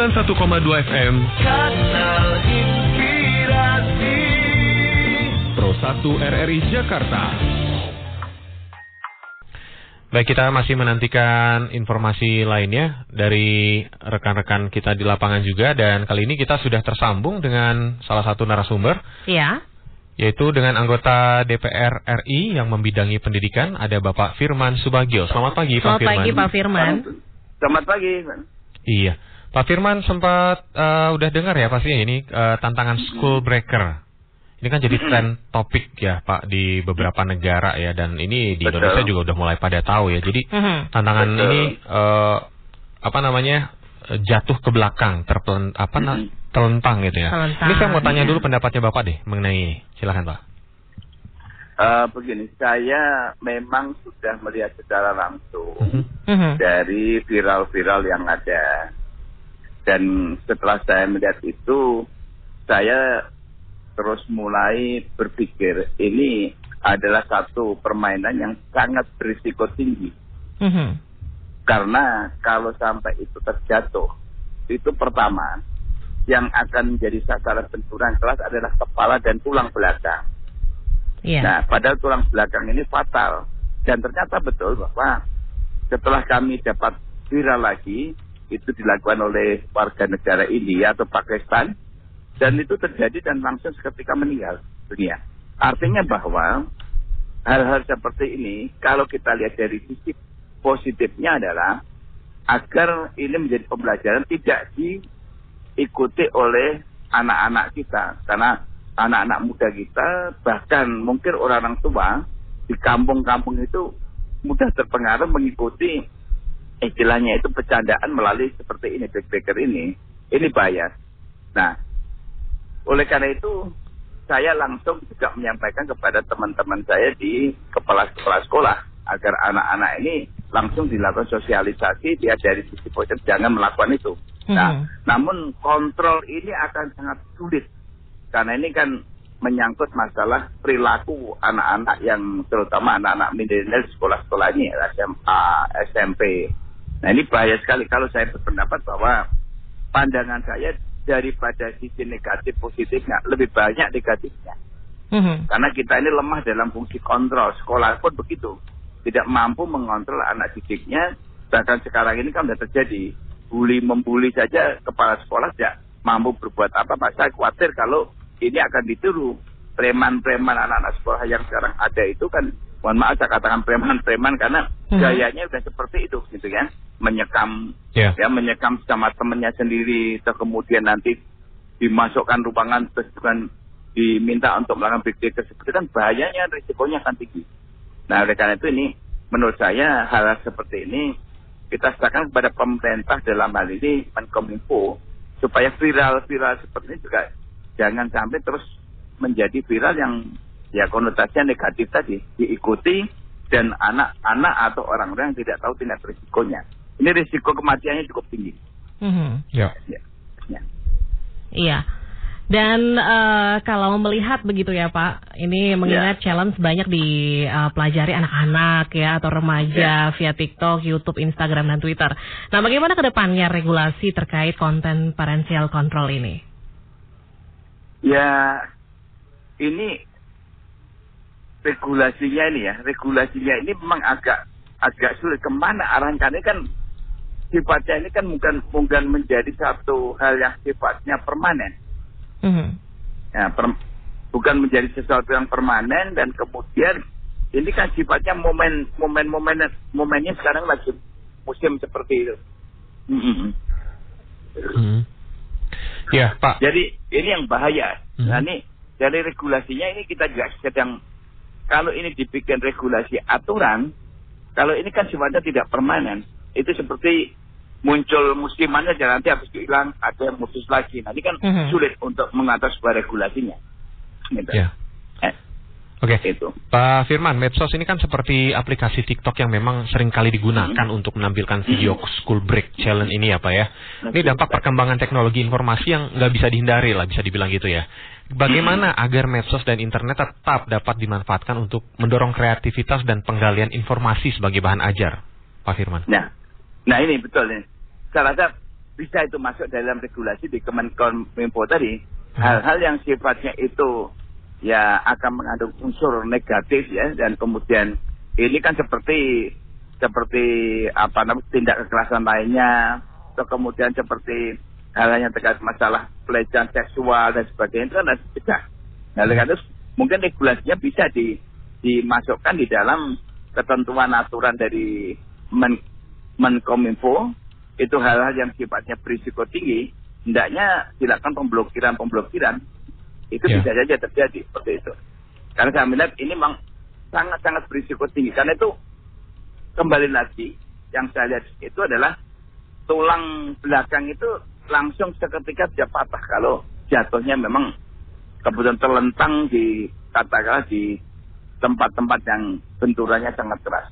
91,2 FM Kanal Inspirasi Pro 1 RRI Jakarta. Baik, kita masih menantikan informasi lainnya dari rekan-rekan kita di lapangan juga dan kali ini kita sudah tersambung dengan salah satu narasumber Ya, yaitu dengan anggota DPR RI yang membidangi pendidikan ada Bapak Firman Subagio. Selamat pagi Pak selamat Firman. pagi Pak Firman. Selamat pagi. Iya. Pak Firman sempat eh, udah dengar ya pasti ini eh, tantangan school breaker. Ini kan jadi tren topik ya Pak di beberapa negara ya dan ini di Betul. Indonesia juga udah mulai pada tahu ya. Jadi tantangan Betul. ini eh, apa namanya eh, jatuh ke belakang, terpelen, apa na- Mhm. telentang gitu ya. Telentang. Ini saya mau tanya dulu pendapatnya Bapak deh mengenai ini. Silakan Pak. Eh, begini, saya memang sudah melihat secara langsung Mhm. Mhm. dari viral-viral yang ada. Dan setelah saya melihat itu, saya terus mulai berpikir ini adalah satu permainan yang sangat berisiko tinggi. Mhm. Karena kalau sampai itu terjatuh, itu pertama, yang akan menjadi sasaran benturan kelas adalah kepala dan tulang belakang. Iya. Nah, padahal tulang belakang ini fatal. Dan ternyata betul bahwa setelah kami dapat viral lagi, itu dilakukan oleh warga negara India atau Pakistan, dan itu terjadi dan langsung seketika meninggal dunia. Artinya bahwa hal-hal seperti ini, kalau kita lihat dari sisi positifnya adalah agar ini menjadi pembelajaran tidak diikuti oleh anak-anak kita. Karena anak-anak muda kita, bahkan mungkin orang-orang tua di kampung-kampung itu mudah terpengaruh mengikuti istilahnya itu bercandaan melalui seperti ini, backpacker ini. Ini bahaya. Nah, oleh karena itu saya langsung juga menyampaikan kepada teman-teman saya di kepala-kepala sekolah agar anak-anak ini langsung dilakukan sosialisasi dia dari sisi positif jangan melakukan itu. Nah, Mhm. namun kontrol ini akan sangat sulit karena ini kan menyangkut masalah perilaku anak-anak yang terutama anak-anak milenial sekolah-sekolah ini SMA, SMP. Nah ini bahaya sekali kalau saya berpendapat bahwa pandangan saya daripada sisi negatif positifnya lebih banyak negatifnya. Mhm. Karena kita ini lemah dalam fungsi kontrol. Sekolah pun begitu. Tidak mampu mengontrol anak didiknya. Bahkan sekarang ini kan sudah terjadi. Bully membuli saja kepala sekolah tidak mampu berbuat apa. Pak saya khawatir kalau ini akan ditiru. Preman-preman anak-anak sekolah yang sekarang ada itu kan, mohon maaf saya katakan preman-preman karena Mhm. gayanya sudah seperti itu gitu kan. Menyekam Ya. ya menyekam sama temennya sendiri terus kemudian nanti dimasukkan ruangan terus kan diminta untuk melakukan big data seperti itu kan bahayanya risikonya akan tinggi. Nah oleh karena itu ini menurut saya hal seperti ini kita serahkan kepada pemerintah dalam hal ini Menkominfo supaya viral-viral seperti ini juga jangan sampai terus menjadi viral yang ya konotasinya negatif tadi diikuti dan anak-anak atau orang-orang yang tidak tahu tindak risikonya. Ini risiko kematiannya cukup tinggi. Mhm. Ya. Ya. Ya. Iya. Dan eh, kalau melihat begitu ya Pak, ini mengingat challenge banyak dipelajari anak-anak ya atau remaja via TikTok, YouTube, Instagram dan Twitter. Nah, bagaimana ke depannya regulasi terkait konten parental control ini? Ya, ini regulasinya ini ya, regulasinya ini memang agak agak sulit. Ke mana arahnya? Karena ini kan sifatnya ini kan bukan bukan menjadi satu hal yang sifatnya permanen. Mhm. Ya, per- bukan menjadi sesuatu yang permanen dan kemudian ini kan sifatnya momen momen momen momennya sekarang lagi musim seperti itu. Mm-mm. Mhm. Ya Pak. Jadi ini yang bahaya. Mhm. Nah ini dari regulasinya ini kita juga sedang kalau ini dibikin regulasi aturan, kalau ini kan sifatnya tidak permanen, itu seperti muncul musiman aja nanti habis hilang ada yang mutus lagi. Ini kan Mhm. sulit untuk mengatur sebuah regulasinya. Gitu. Ya. Eh, Oke. itu. Pak Firman, medsos ini kan seperti aplikasi TikTok yang memang sering kali digunakan untuk menampilkan video school break challenge ini ya Pak ya. Ini dampak perkembangan teknologi informasi yang nggak bisa dihindari lah, bisa dibilang gitu ya. Bagaimana agar medsos dan internet tetap dapat dimanfaatkan untuk mendorong kreativitas dan penggalian informasi sebagai bahan ajar, Pak Firman? Nah, nah ini betul nih. Saya rasa bisa itu masuk dalam regulasi di Kemenkominfo tadi Hmm. hal-hal yang sifatnya itu ya akan mengandung unsur negatif ya. Dan kemudian ini kan seperti seperti apa namanya tindak kekerasan lainnya. Atau kemudian seperti hal yang terkait masalah pelecehan seksual dan sebagainya itu kan harus dicegah. Nah, oleh karena mungkin regulasinya bisa di, dimasukkan di dalam ketentuan aturan dari Men, Menkominfo. Itu hal-hal yang sifatnya berisiko tinggi. Hendaknya dilakukan pemblokiran pemblokiran itu Ya. bisa saja terjadi seperti itu karena saya melihat ini memang sangat-sangat berisiko tinggi karena itu kembali lagi yang saya lihat itu adalah tulang belakang itu langsung seketika dia patah kalau jatuhnya memang kemudian terlentang di katakanlah di tempat-tempat yang benturannya sangat keras.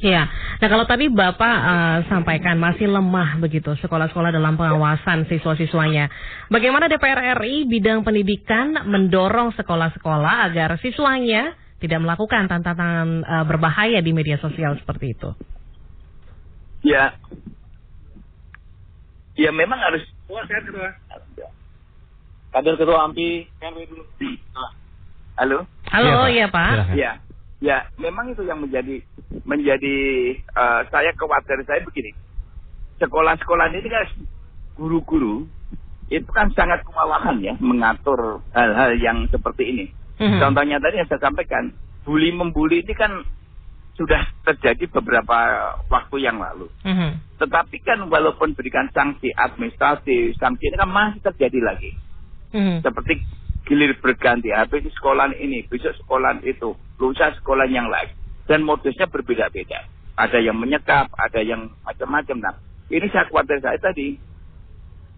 Ya. Ya. Iya. Nah kalau tadi Bapak eh, sampaikan masih lemah begitu sekolah-sekolah dalam pengawasan siswa-siswanya. Bagaimana DPR RI bidang pendidikan mendorong sekolah-sekolah agar siswanya tidak melakukan tantangan eh, berbahaya di media sosial seperti itu? Ya. Ya memang harus Kader ketua AMPI. Halo. Halo, Iya, iya Pak. Pak. Ya, ya, memang itu yang menjadi menjadi eh, saya khawatir saya begini. Sekolah-sekolah ini kan guru-guru itu kan sangat kewalahan ya mengatur hal-hal yang seperti ini. Mhm. Contohnya tadi yang saya sampaikan, bully membuli ini kan sudah terjadi beberapa waktu yang lalu. Mhm. Tetapi kan walaupun berikan sanksi administratif, sanksi ini kan masih terjadi lagi Mhm. seperti gilir berganti habis di sekolah ini besok sekolah itu lusa sekolah yang lain. Dan modusnya berbeda-beda. Ada yang menyekap ada yang macam-macam. Nah ini saya khawatir saya tadi.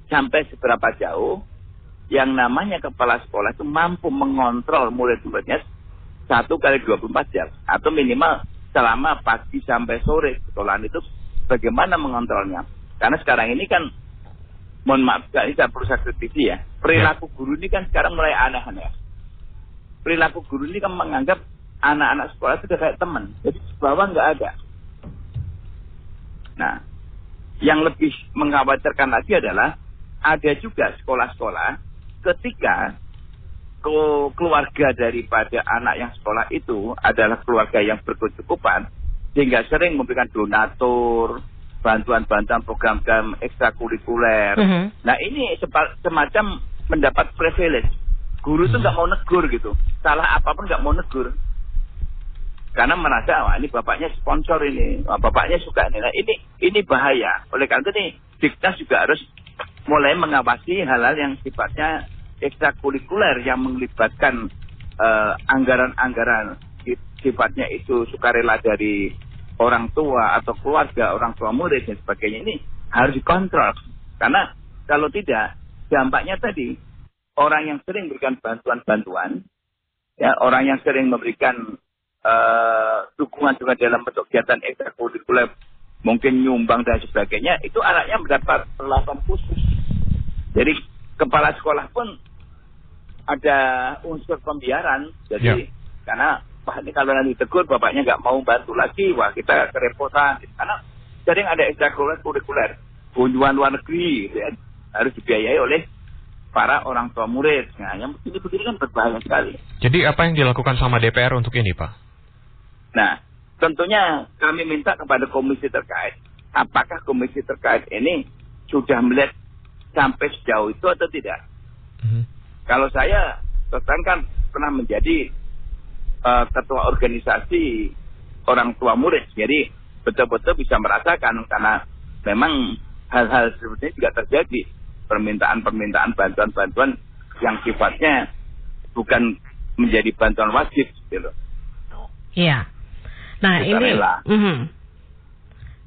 Sampai seberapa jauh yang namanya kepala sekolah itu mampu mengontrol murid-muridnya satu kali 24 jam. Atau minimal selama pagi sampai sore sekolah itu bagaimana mengontrolnya. Karena sekarang ini kan mohon maaf ini saya perlu saya kritisi ya. Perilaku guru ini kan sekarang mulai aneh-aneh. Perilaku guru ini kan menganggap anak-anak sekolah itu udah kayak teman jadi di bawah nggak ada nah yang lebih mengkhawatirkan lagi adalah ada juga sekolah-sekolah ketika ke- keluarga daripada anak yang sekolah itu adalah keluarga yang berkecukupan sehingga sering memberikan donatur bantuan-bantuan program-program ekstrakurikuler Mhm. Nah ini semacam mendapat privilege. Guru itu nggak mau negur gitu. Salah apa pun nggak mau negur. Karena merasa wah ini bapaknya sponsor ini, wah, bapaknya suka ini. Nah ini ini bahaya. Oleh karena itu nih juga harus mulai mengawasi hal-hal yang sifatnya ekstrakurikuler yang melibatkan eh, anggaran-anggaran si- sifatnya itu sukarela dari orang tua atau keluarga, orang tua murid dan sebagainya ini harus dikontrol. Karena kalau tidak, dampaknya tadi orang yang sering memberikan bantuan-bantuan, ya orang yang sering memberikan eh, dukungan juga dalam bentuk kegiatan ekstrakurikuler, mungkin nyumbang dan sebagainya, itu anaknya mendapat perlakuan khusus. Jadi kepala sekolah pun ada unsur pembiaran, jadi Ya. karena wah ini kalau nanti tegur bapaknya nggak mau bantu lagi, wah kita kerepotan. Karena sering ada ekstrakurikuler, kunjungan luar negeri, gitu ya, harus dibiayai oleh para orang tua murid. Nah, yang begini-begini kan berbahaya sekali. Jadi apa yang dilakukan sama DPR untuk ini, Pak? Nah, tentunya kami minta kepada komisi terkait, apakah komisi terkait ini sudah melihat sampai sejauh itu atau tidak? Mhm. Kalau saya terus kan pernah menjadi eh, ketua organisasi orang tua murid, jadi betul-betul bisa merasakan karena memang hal-hal seperti ini juga terjadi permintaan-permintaan bantuan-bantuan yang sifatnya bukan menjadi bantuan wajib gitu loh. Iya. Nah ini. Sukarela. Mhm.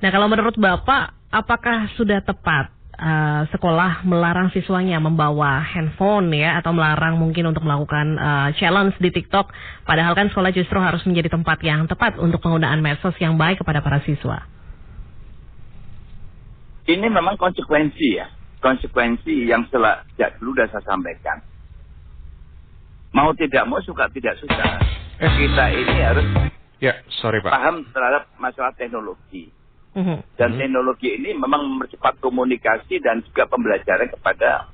Nah kalau menurut Bapak, apakah sudah tepat eh, sekolah melarang siswanya membawa handphone ya atau melarang mungkin untuk melakukan eh, challenge di TikTok? Padahal kan sekolah justru harus menjadi tempat yang tepat untuk penggunaan medsos yang baik kepada para siswa. Ini memang konsekuensi ya, konsekuensi yang sejak dulu sudah saya sampaikan. Mau tidak mau suka tidak suka, kita ini harus Ya, sorry Pak. paham terhadap masalah teknologi. Mhm. Dan Hmm. teknologi ini memang mempercepat komunikasi dan juga pembelajaran kepada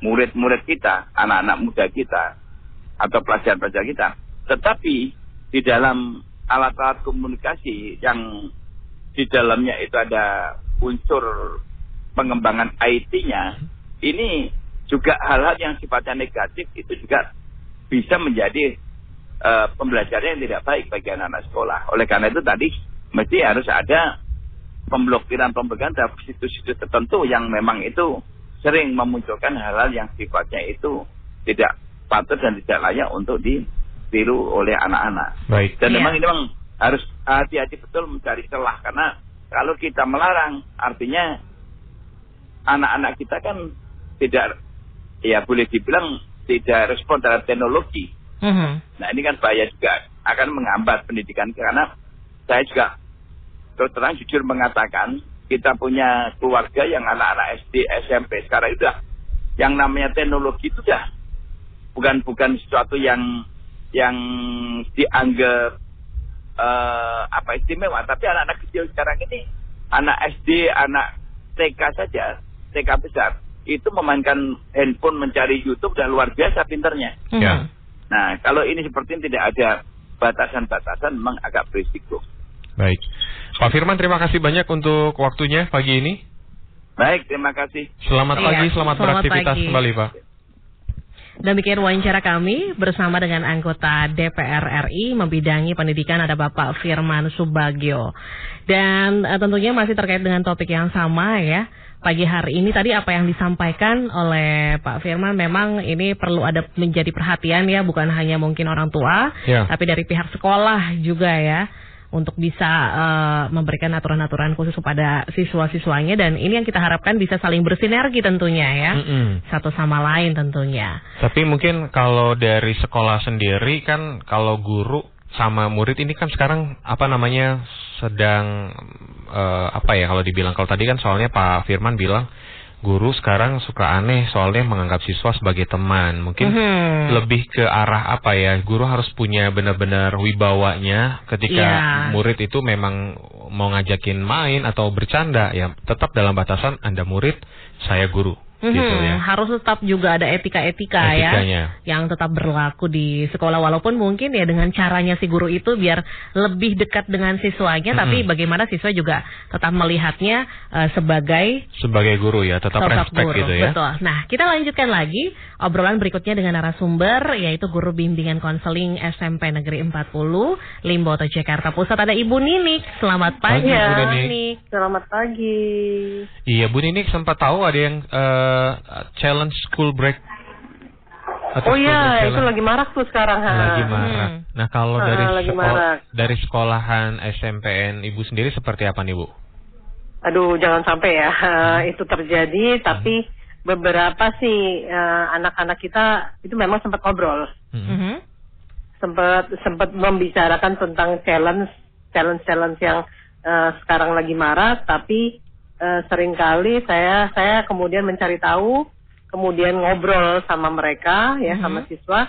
murid-murid kita, anak-anak muda kita, atau pelajar-pelajar kita. Tetapi di dalam alat-alat komunikasi yang di dalamnya itu ada unsur pengembangan IT-nya, ini juga hal-hal yang sifatnya negatif itu juga bisa menjadi eh, pembelajaran yang tidak baik bagi anak-anak sekolah. Oleh karena itu tadi mesti harus ada pemblokiran pemblokiran terhadap situs-situs tertentu yang memang itu sering memunculkan hal-hal yang sifatnya itu tidak patut dan tidak layak untuk ditiru oleh anak-anak. Baik. Dan Iya. memang ini memang harus hati-hati betul mencari celah karena kalau kita melarang artinya anak-anak kita kan tidak ya boleh dibilang tidak respon terhadap teknologi. Mhm. Nah ini kan bahaya juga akan menghambat pendidikan karena saya juga terus terang jujur mengatakan kita punya keluarga yang anak-anak SD SMP sekarang itu udah yang namanya teknologi itu dah bukan bukan sesuatu yang yang dianggap eh, apa istimewa tapi anak-anak kecil sekarang ini anak SD anak TK saja TK besar itu memainkan handphone mencari YouTube dan luar biasa pinternya Mhm. Ya. Nah, kalau ini seperti ini tidak ada batasan-batasan memang agak berisiko. Baik. Pak Firman terima kasih banyak untuk waktunya pagi ini. Baik, terima kasih. Selamat Iya, pagi, selamat, selamat beraktivitas pagi. kembali, Pak. Demikian wawancara kami bersama dengan anggota DPR RI membidangi pendidikan ada Bapak Firman Subagio. Dan eh, tentunya masih terkait dengan topik yang sama ya. Pagi hari ini tadi apa yang disampaikan oleh Pak Firman memang ini perlu ada menjadi perhatian ya bukan hanya mungkin orang tua Ya. tapi dari pihak sekolah juga ya untuk bisa eh, memberikan aturan-aturan khusus kepada siswa-siswanya dan ini yang kita harapkan bisa saling bersinergi tentunya ya Mm-mm. satu sama lain tentunya. Tapi mungkin kalau dari sekolah sendiri kan kalau guru sama murid ini kan sekarang apa namanya sedang eh, apa ya kalau dibilang kalau tadi kan soalnya Pak Firman bilang guru sekarang suka aneh soalnya menganggap siswa sebagai teman. Mungkin Mhm. lebih ke arah apa ya guru harus punya benar-benar wibawanya ketika Iya. murid itu memang mau ngajakin main atau bercanda ya tetap dalam batasan anda murid saya guru Mhm, gitu ya Harus tetap juga ada etika-etika ya yang tetap berlaku di sekolah walaupun mungkin ya dengan caranya si guru itu biar lebih dekat dengan siswanya Mhm. tapi bagaimana siswa juga tetap melihatnya eh, sebagai sebagai guru ya tetap respect guru. gitu ya Betul. Nah, kita lanjutkan lagi obrolan berikutnya dengan narasumber yaitu guru bimbingan konseling SMP Negeri 40 Limboto Jakarta Pusat ada Ibu Ninik. Selamat pagi, Pagi, Bu Ninik. Selamat pagi. Iya Bu Ninik sempat tahu ada yang challenge school break Atau Oh iya, break itu lagi marak tuh sekarang. ha. lagi marak. Hmm. Nah kalau Ah, dari lagi sekol- marak. dari sekolahan SMPN Ibu sendiri seperti apa nih Bu? Aduh, jangan sampai ya Hmm. itu terjadi. Tapi beberapa sih eh, anak-anak kita itu memang sempat ngobrol, Hmm. Mhm. sempat sempat membicarakan tentang challenge challenge challenge yang eh, sekarang lagi marak. Tapi eh, sering kali saya saya kemudian mencari tahu, kemudian ngobrol sama mereka ya Mhm. sama siswa.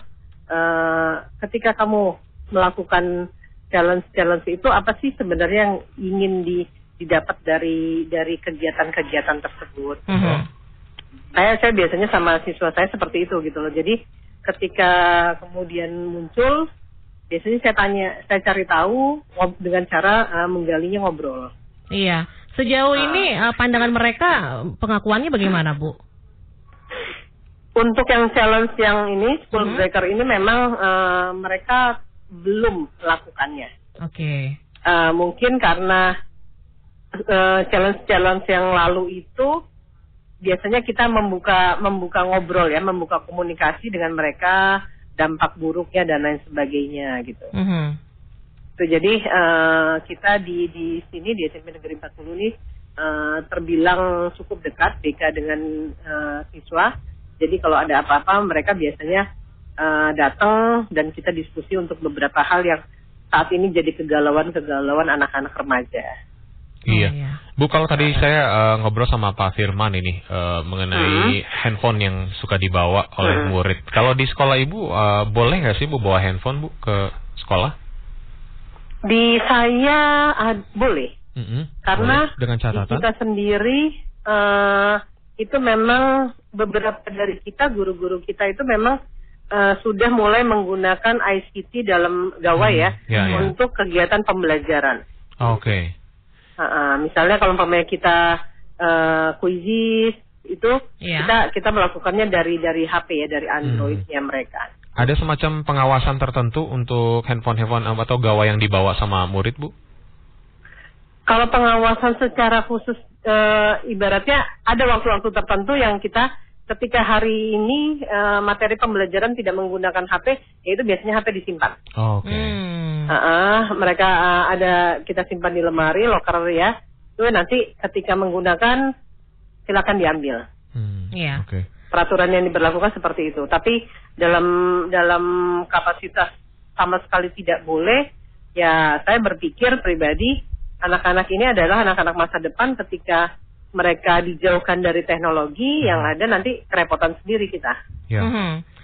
Eh, ketika kamu melakukan challenge challenge itu apa sih sebenarnya yang ingin di didapat dari dari kegiatan-kegiatan tersebut. Mhm. Saya saya biasanya sama siswa saya seperti itu gitu loh. Jadi ketika kemudian muncul, biasanya saya tanya, saya cari tahu dengan cara eh, menggalinya ngobrol. Iya. Sejauh Ah. ini eh, pandangan mereka pengakuannya bagaimana, Bu? Untuk yang challenge yang ini, school Mhm. breaker ini memang eh, mereka belum melakukannya. Oke. Eh, mungkin karena challenge-challenge yang lalu itu biasanya kita membuka membuka ngobrol ya, membuka komunikasi dengan mereka, dampak buruknya dan lain sebagainya gitu. Mhm. Tuh, jadi eh, kita di di sini di SMP Negeri 40 ini eh, terbilang cukup dekat BK dengan eh, siswa. Jadi kalau ada apa-apa mereka biasanya eh, datang dan kita diskusi untuk beberapa hal yang saat ini jadi kegalauan-kegalauan anak-anak remaja. Iya. Oh, iya. Bu kalau tadi saya eh, ngobrol sama Pak Firman ini eh, mengenai handphone yang suka dibawa oleh Hmm. murid. Kalau di sekolah Ibu eh, boleh nggak sih Bu bawa handphone Bu ke sekolah? Di saya ah, boleh, Mm-mm. Karena Boleh. dengan di catatan. kita sendiri eh, itu memang beberapa dari kita guru-guru kita itu memang eh, sudah mulai menggunakan ICT dalam gawai Hmm, ya, ya, ya. untuk kegiatan pembelajaran. Oke. Ah, ah, misalnya kalau umpamanya kita eh, quizzes itu Iya. kita kita melakukannya dari dari HP ya dari Androidnya mereka. Ada semacam pengawasan tertentu untuk handphone-handphone atau gawai yang dibawa sama murid, Bu? Kalau pengawasan secara khusus eh, ibaratnya ada waktu-waktu tertentu yang kita ketika hari ini eh, materi pembelajaran tidak menggunakan HP, yaitu biasanya HP disimpan. Oke. Hmm. Ah, ah, mereka ah, ada kita simpan di lemari loker ya. Itu nanti ketika menggunakan silakan diambil. Hmm, Iya. Oke. Peraturan yang diberlakukan seperti itu. Tapi dalam dalam kapasitas sama sekali tidak boleh. Ya saya berpikir pribadi anak-anak ini adalah anak-anak masa depan ketika mereka dijauhkan dari teknologi yang ada nanti kerepotan sendiri kita. Ya. Mhm.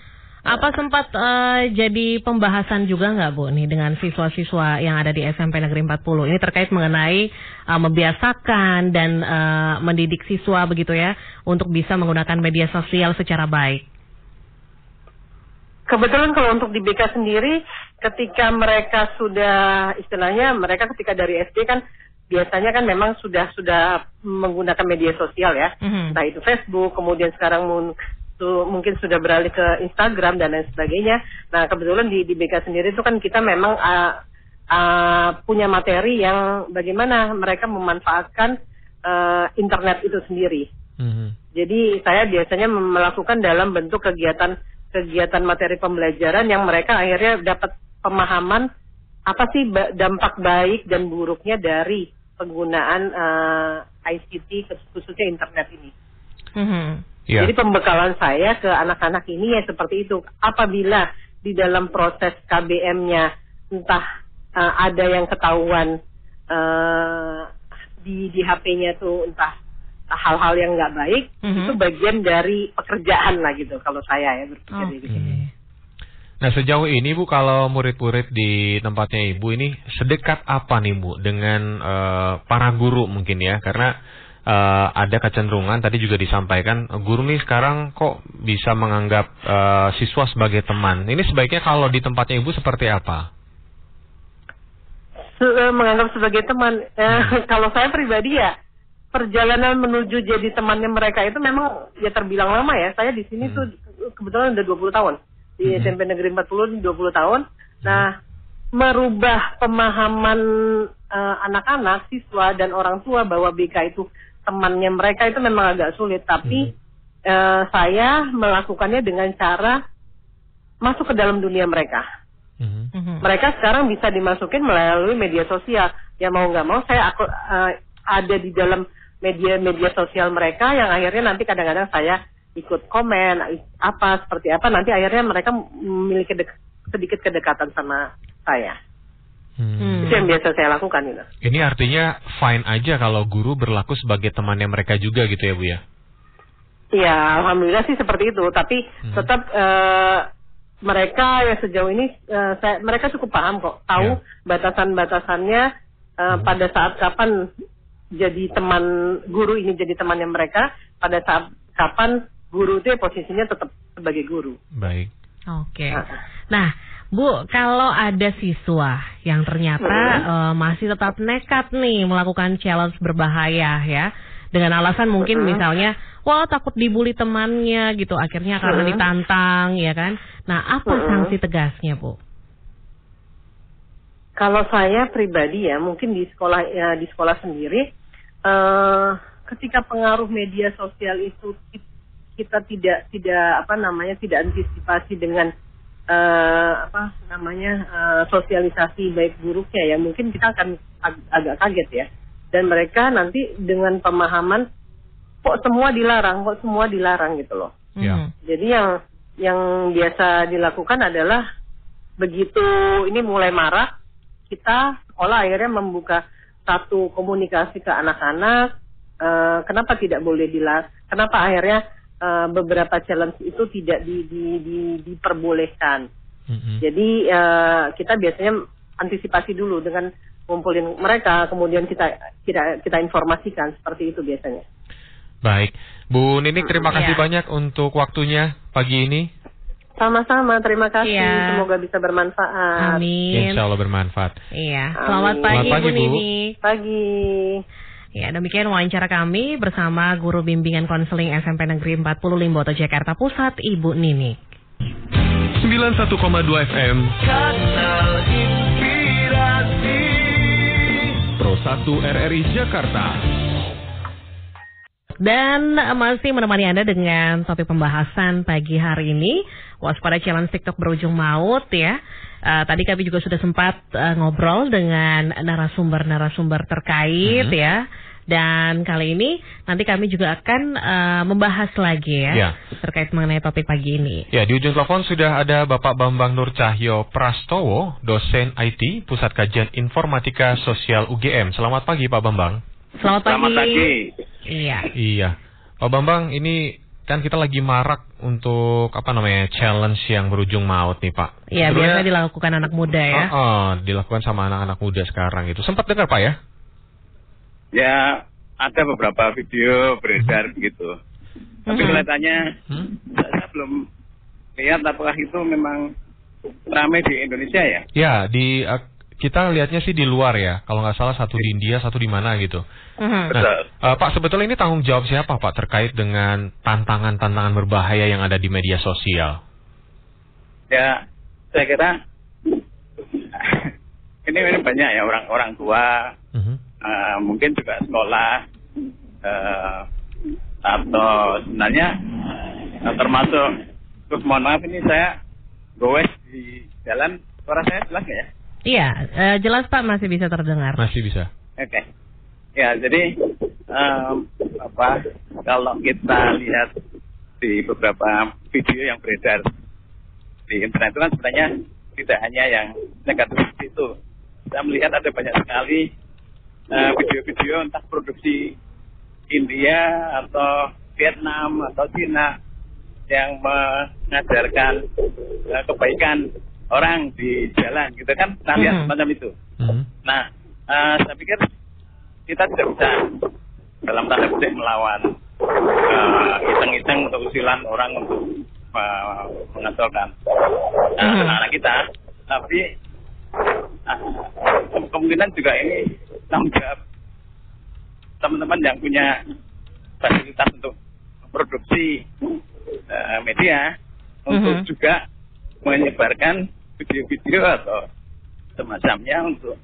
Apa sempat eh, jadi pembahasan juga nggak Bu nih dengan siswa-siswa yang ada di SMP Negeri 40 ini terkait mengenai eh, membiasakan dan eh, mendidik siswa begitu ya untuk bisa menggunakan media sosial secara baik. Kebetulan kalau untuk di BK sendiri, ketika mereka sudah istilahnya mereka ketika dari SD kan biasanya kan memang sudah sudah menggunakan media sosial ya, Mhm. entah itu Facebook, kemudian sekarang mun- tu- mungkin sudah beralih ke Instagram dan lain sebagainya. Nah kebetulan di di BK sendiri itu kan kita memang ah, ah, punya materi yang bagaimana mereka memanfaatkan eh, internet itu sendiri. Mhm. Jadi saya biasanya melakukan dalam bentuk kegiatan kegiatan materi pembelajaran yang mereka akhirnya dapat pemahaman apa sih ba- dampak baik dan buruknya dari penggunaan eh, ICT khususnya internet ini. Mhm. Ya. Jadi pembekalan saya ke anak-anak ini ya seperti itu. Apabila di dalam proses KBM-nya entah eh, ada yang ketahuan eh, di di HP-nya tuh entah hal-hal yang nggak baik, Mhm. itu bagian dari pekerjaan lah gitu kalau saya ya berpikir Oke. gitu. Nah sejauh ini Bu kalau murid-murid di tempatnya Ibu ini sedekat apa nih Bu dengan eh, para guru mungkin ya karena eh, ada kecenderungan tadi juga disampaikan guru nih sekarang kok bisa menganggap eh, siswa sebagai teman. Ini sebaiknya kalau di tempatnya Ibu seperti apa? Se- eh, menganggap sebagai teman. Eh, kalau saya pribadi ya perjalanan menuju jadi temannya mereka itu memang ya terbilang lama ya. Saya di sini tuh kebetulan udah 20 tahun. Di Hmm. SMP Negeri 40 20 tahun. Nah, merubah pemahaman anak-anak, siswa dan orang tua bahwa BK itu temannya mereka itu memang agak sulit. Tapi eh, saya melakukannya dengan cara masuk ke dalam dunia mereka Mhm. Mhm. mereka sekarang bisa dimasukin melalui media sosial. Ya mau nggak mau saya aku eh, ada di dalam media-media sosial mereka yang akhirnya nanti kadang-kadang saya ikut komen apa seperti apa nanti akhirnya mereka memiliki dek- sedikit kedekatan sama saya. Hmm. Hmm. Itu yang biasa saya lakukan gitu. Ini artinya fine aja kalau guru berlaku sebagai temannya mereka juga gitu ya Bu ya? Iya, alhamdulillah sih seperti itu. Tapi Hmm. tetap eh, mereka yang sejauh ini eh, saya, mereka cukup paham kok, tahu Ya. batasan-batasannya eh, pada saat kapan jadi teman guru ini jadi temannya mereka, pada saat kapan guru itu ya posisinya tetap sebagai guru. Baik. Oke. Nah. Nah, Bu, kalau ada siswa yang ternyata eh, masih tetap nekat nih melakukan challenge berbahaya ya, dengan alasan mungkin Mhm. misalnya, wah takut dibully temannya gitu, akhirnya karena Mhm. ditantang ya kan. Nah, apa sanksi tegasnya, Bu? Kalau saya pribadi ya, mungkin di sekolah ya, di sekolah sendiri, eh, ketika pengaruh media sosial itu ki- kita tidak tidak apa namanya tidak antisipasi dengan eh, apa namanya eh, sosialisasi baik buruknya ya, mungkin kita akan ag- agak kaget ya. Dan mereka nanti dengan pemahaman kok semua dilarang, kok semua dilarang gitu loh. Ya. Mhm. Jadi yang yang biasa dilakukan adalah begitu ini mulai marah, kita sekolah akhirnya membuka satu komunikasi ke anak-anak. eh, kenapa tidak boleh dilarang? Kenapa akhirnya eh, beberapa challenge itu tidak di, di, di- diperbolehkan? Mhm. Jadi eh, kita biasanya antisipasi dulu dengan ngumpulin mereka, kemudian kita kita kita informasikan seperti itu biasanya. Baik, Bu Nini terima kasih Iya. banyak untuk waktunya pagi ini. Sama-sama, terima kasih. Iya. Semoga bisa bermanfaat. Amin. Insya Allah bermanfaat. Iya, selamat pagi, Selamat pagi, Bu Bu. Nini. Pagi. Ya, demikian wawancara kami bersama guru bimbingan konseling SMP Negeri 40 Limboto Jakarta Pusat, Ibu Nini. 91,2 FM Pro 1 RRI Jakarta. Dan masih menemani Anda dengan topik pembahasan pagi hari ini, waspada challenge TikTok berujung maut ya. Eh, tadi kami juga sudah sempat eh, ngobrol dengan narasumber-narasumber terkait Mhm. ya. Dan kali ini nanti kami juga akan eh, membahas lagi ya, Ya. terkait mengenai topik pagi ini. Ya, di ujung telepon sudah ada Bapak Bambang Nur Cahyo Prastowo, dosen IT, Pusat Kajian Informatika Sosial UGM. Selamat pagi Pak Bambang. Selamat pagi. Selamat pagi. Iya. Iya. Pak Bambang, ini kan kita lagi marak untuk apa namanya challenge yang berujung maut nih Pak. Iya, biasa dilakukan anak muda ya. Oh, oh, dilakukan sama anak-anak muda sekarang itu. Sempat dengar Pak ya? Ya, ada beberapa video beredar begitu. Tapi Mhm. kelihatannya Hmm? saya belum lihat apakah itu memang ramai di Indonesia ya. Ya, di kita lihatnya sih di luar ya. Kalau nggak salah satu di India, satu di mana gitu. Mhm. Betul. Eh, Pak, sebetulnya ini tanggung jawab siapa Pak terkait dengan tantangan-tantangan berbahaya yang ada di media sosial? Ya, saya kira ini, ini banyak ya orang-orang tua, Mhm. Eh, mungkin juga sekolah, eh, atau sebenarnya eh, termasuk, terus mohon maaf ini saya goes di jalan, suara saya jelas nggak ya? Iya, eh, jelas Pak masih bisa terdengar. Masih bisa. Oke. Ya, jadi em, apa kalau kita lihat di beberapa video yang beredar di internet itu kan sebenarnya tidak hanya yang negatif itu. Saya melihat ada banyak sekali video-video entah produksi India atau Vietnam atau Cina yang mengajarkan eh, kebaikan orang di jalan gitu kan. Nah, lihat Mhm. semacam itu. Mhm. Nah, eh, saya pikir kita tidak bisa dalam tanda kutip melawan eh, iseng-iseng atau usilan orang untuk eh, mengasalkan eh, Mhm. anak-anak kita, tapi eh, ke- kemungkinan juga ini tanggung jawab teman-teman yang punya fasilitas untuk produksi eh, media untuk Mhm. juga menyebarkan video-video atau semacamnya untuk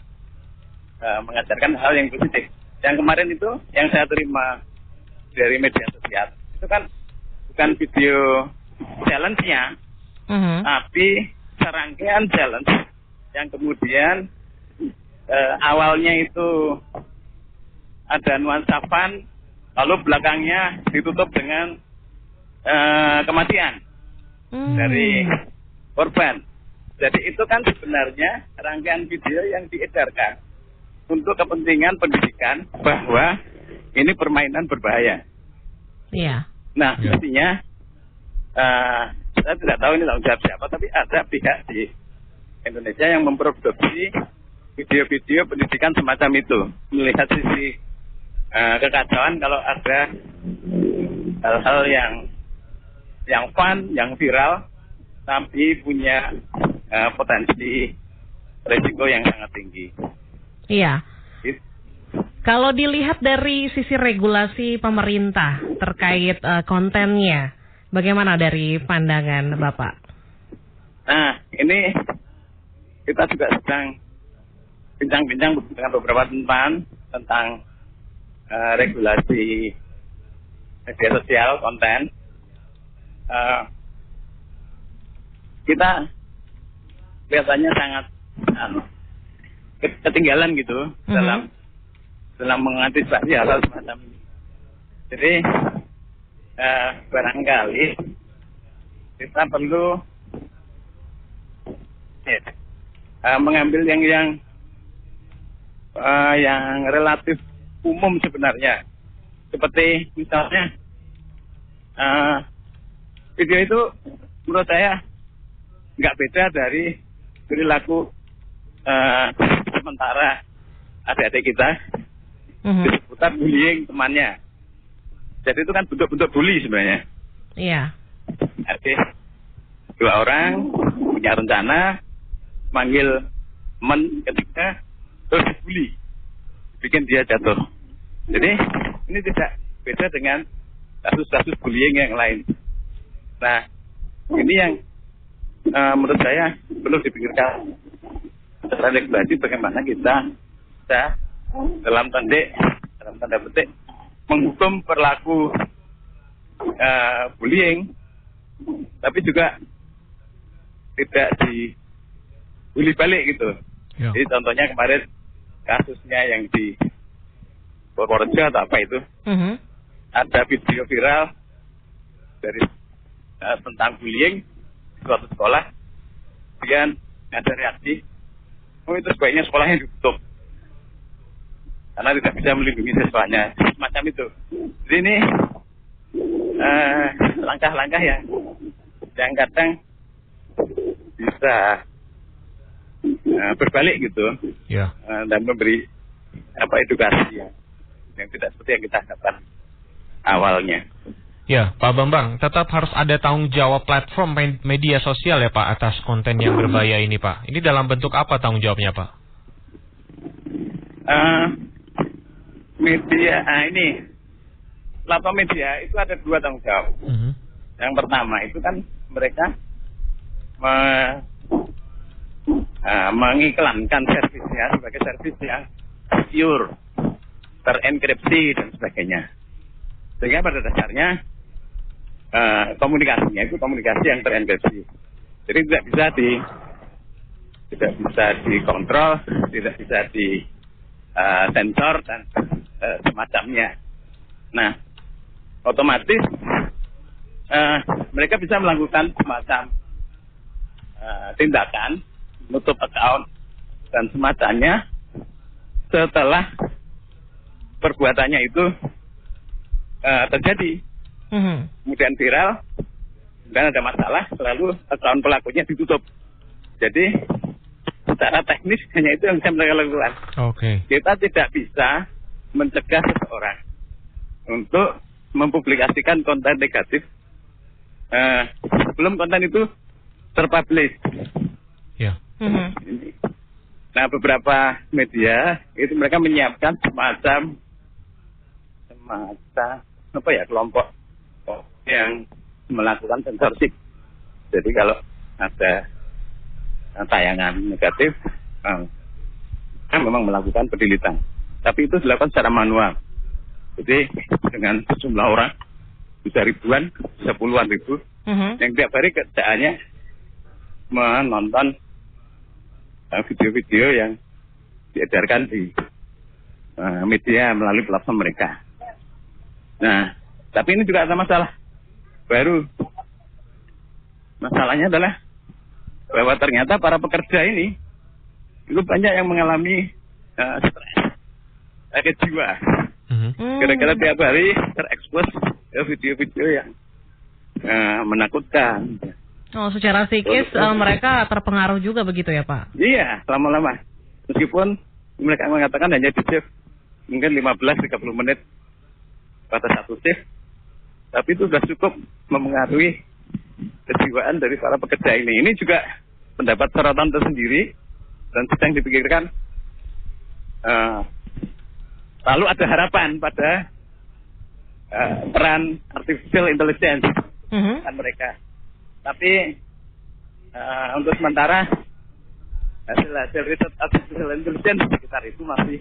eh, mengajarkan hal yang positif. Yang kemarin itu yang saya terima dari media sosial itu kan bukan video challenge-nya, Mhm. tapi serangkaian challenge yang kemudian eh, awalnya itu ada nuansa fun, lalu belakangnya ditutup dengan eh, kematian Hmm. dari korban. Jadi itu kan sebenarnya rangkaian video yang diedarkan untuk kepentingan pendidikan bahwa ini permainan berbahaya. Iya. Nah, Ya. mestinya eh, saya tidak tahu ini tanggung jawab siapa, tapi ada pihak di Indonesia yang memproduksi video-video pendidikan semacam itu, melihat sisi eh, kekacauan kalau ada hal-hal yang yang fun, yang viral, tapi punya eh, potensi resiko yang sangat tinggi. Iya. It- Kalau dilihat dari sisi regulasi pemerintah terkait eh, kontennya, bagaimana dari pandangan Bapak? Nah, ini kita juga sedang bincang-bincang dengan beberapa teman tentang eh, regulasi media sosial konten. Eh, kita kelihatannya sangat ke- ketinggalan gitu Mhm. dalam dalam mengantisipasi hal-hal semacam ini. Jadi eh, barangkali kita perlu ya, eh, mengambil yang yang eh, yang relatif umum sebenarnya seperti misalnya eh, video itu menurut saya nggak beda dari perilaku eh, sementara adik-adik kita Mhm. di seputar bullying temannya. Jadi itu kan bentuk-bentuk bully sebenarnya. Iya. Oke. Dua orang punya rencana manggil teman ketika terus dibully. Bikin dia jatuh. Jadi ini tidak beda dengan kasus-kasus bullying yang lain. Nah, ini yang eh, menurut saya perlu dipikirkan secara regulasi bagaimana kita bisa dalam tanda dalam tanda petik menghukum perlaku eh, bullying tapi juga tidak di bully balik gitu. Ya. Jadi contohnya kemarin kasusnya yang di Purworejo atau apa itu. Mhm. ada video viral dari eh, tentang bullying di suatu sekolah. Kemudian ada reaksi oh itu sebaiknya sekolahnya ditutup. Karena tidak bisa melindungi siswanya. Semacam itu. Jadi ini eh, langkah-langkah yang yang kadang bisa eh, berbalik gitu Ya. eh, dan memberi apa edukasi yang, yang tidak seperti yang kita harapkan awalnya. Ya, Pak Bambang, tetap harus ada tanggung jawab platform me- media sosial ya Pak atas konten yang berbahaya ini Pak. Ini dalam bentuk apa tanggung jawabnya Pak? Eh, media ah, ini platform media itu ada dua tanggung jawab. Mhm. Yang pertama itu kan mereka me- ah, mengiklankan servisnya sebagai servis yang secure, terenkripsi dan sebagainya. Sehingga pada dasarnya eh, komunikasinya itu komunikasi yang terenkripsi. Jadi tidak bisa di tidak bisa dikontrol, tidak bisa di eh, sensor dan eh, semacamnya. Nah, otomatis eh, mereka bisa melakukan semacam eh, tindakan menutup account dan semacamnya setelah perbuatannya itu eh, terjadi Mhm. kemudian viral dan ada masalah lalu account pelakunya ditutup jadi secara teknis hanya itu yang bisa mereka lakukan Oke. kita tidak bisa mencegah seseorang untuk mempublikasikan konten negatif eh, sebelum konten itu terpublish. Ya. Ini. Nah beberapa media itu mereka menyiapkan semacam semacam apa ya kelompok yang melakukan sensorship. Jadi kalau ada tayangan negatif, eh, kan memang melakukan pendilitan. Tapi itu dilakukan secara manual. Jadi dengan sejumlah orang bisa ribuan, bisa puluhan ribu Mhm. yang tiap hari kerjaannya menonton video-video yang diedarkan di eh, media melalui platform mereka. Nah, tapi ini juga ada masalah baru. Masalahnya adalah bahwa ternyata para pekerja ini itu banyak yang mengalami eh, stres, sakit jiwa. Mhm. Hmm. Kira-kira tiap hari terekspos ya, video-video yang eh, menakutkan. Oh, secara psikis eh, mereka terpengaruh juga begitu ya, Pak? Iya, lama-lama. Meskipun mereka mengatakan hanya di shift mungkin 15-30 menit pada satu shift, tapi itu sudah cukup mempengaruhi kejiwaan dari para pekerja ini. Ini juga pendapat sorotan tersendiri dan sedang dipikirkan. eh, lalu ada harapan pada eh, peran artificial intelligence Mhm. kan mereka. Tapi eh, untuk sementara hasil hasil riset artificial intelligence sekitar itu masih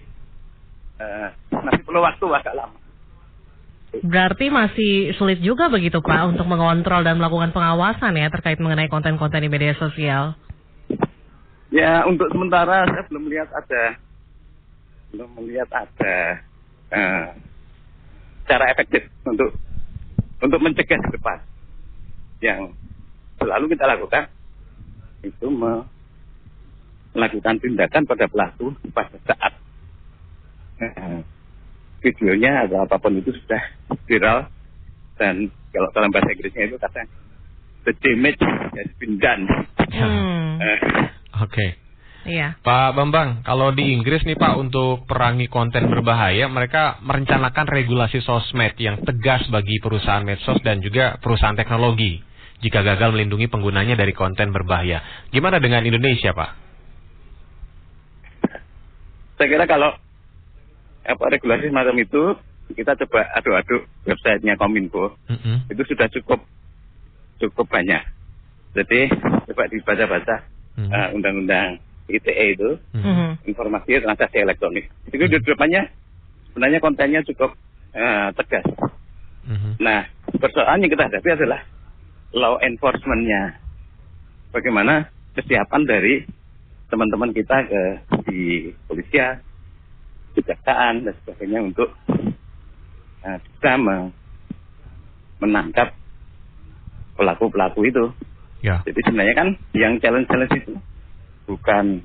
eh, masih perlu waktu agak lama. Berarti masih sulit juga begitu, Pak, untuk mengontrol dan melakukan pengawasan ya terkait mengenai konten-konten di media sosial. Ya untuk sementara saya belum melihat ada belum melihat ada eh, cara efektif untuk untuk mencegah ke depan yang selalu kita lakukan itu me- melakukan tindakan pada pelaku pada saat eh, videonya atau apa pun itu sudah viral dan kalau dalam bahasa Inggrisnya itu kata the damage has been done. Hmm. Eh, Oke. Iya. Pak Bambang, kalau di Inggris nih Pak untuk perangi konten berbahaya, mereka merencanakan regulasi sosmed yang tegas bagi perusahaan medsos dan juga perusahaan teknologi jika gagal melindungi penggunanya dari konten berbahaya. Gimana dengan Indonesia, Pak? Saya kira kalau apa regulasi semacam itu kita coba aduk-aduk websitenya Kominfo Mm-mm. itu sudah cukup cukup banyak. Jadi coba dibaca-baca Mhm. eh, undang-undang ITE itu Mhm. Mhm. informasi transaksi elektronik. Itu di depannya sebenarnya kontennya cukup eh, tegas. Mhm. Nah persoalan yang kita hadapi adalah law enforcement-nya. Bagaimana kesiapan dari teman-teman kita ke di polisian, kejaksaan dan sebagainya untuk eh, bisa me- menangkap pelaku-pelaku itu. Ya. Jadi sebenarnya kan yang challenge-challenge itu bukan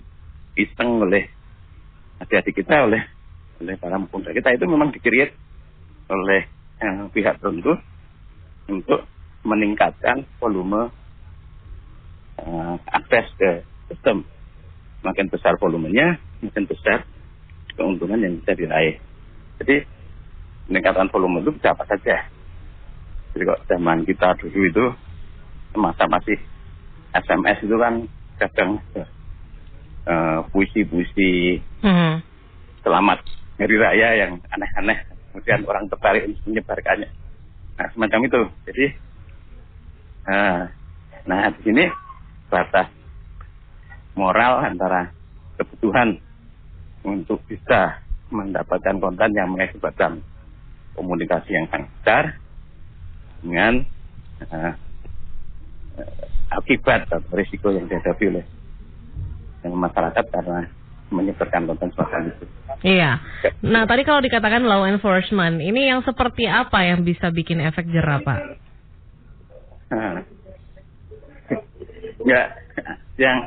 iseng oleh adik-adik kita, oleh oleh para pemuda kita itu memang dikreat oleh eh, pihak tertentu untuk meningkatkan volume eh, akses ke sistem. Makin besar volumenya, makin besar keuntungan yang bisa diraih. Jadi peningkatan volume itu bisa apa saja. Jadi kok zaman kita dulu itu masa masih SMS itu kan kadang eh, puisi-puisi Mhm. selamat hari raya yang aneh-aneh kemudian orang tertarik untuk menyebarkannya nah semacam itu jadi eh, nah di sini batas moral antara kebutuhan untuk bisa mendapatkan konten yang mengakibatkan komunikasi yang sangat besar dengan eh, akibat atau risiko yang dihadapi oleh yang masyarakat karena menyebarkan konten semacam itu. Iya. Nah, tadi kalau dikatakan law enforcement, ini yang seperti apa yang bisa bikin efek jerah, Pak? Nah. ya, yang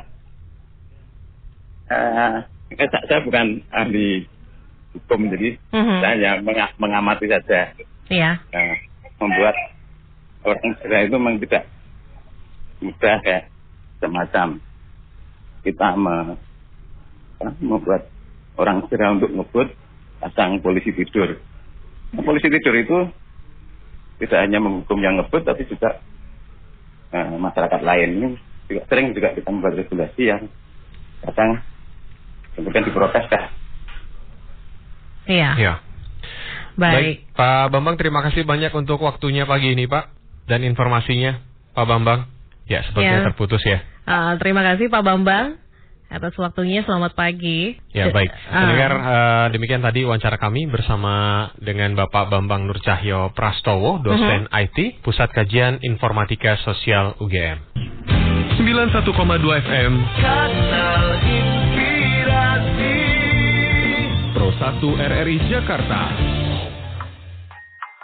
eh, saya, saya bukan ahli hukum jadi Mhm. saya hanya menga- mengamati saja Iya. eh, membuat orang Israel itu memang tidak mudah kayak semacam kita me- membuat orang Israel untuk ngebut pasang polisi tidur. Nah, polisi tidur itu tidak hanya menghukum yang ngebut tapi juga eh, masyarakat lain ini juga sering juga kita membuat regulasi yang kadang kemudian diprotes kan. Iya. Ya. Baik. Pak Bambang terima kasih banyak untuk waktunya pagi ini, Pak, dan informasinya, Pak Bambang. Ya, sepertinya Ya. terputus ya. Eh, terima kasih Pak Bambang atas waktunya. Selamat pagi. Ya baik, Ah. pendengar eh, demikian tadi wawancara kami bersama dengan Bapak Bambang Nur Cahyo Prastowo, dosen Mhm. IT, Pusat Kajian Informatika Sosial UGM. 91,2 FM Kanal Inspirasi Pro 1 RRI Jakarta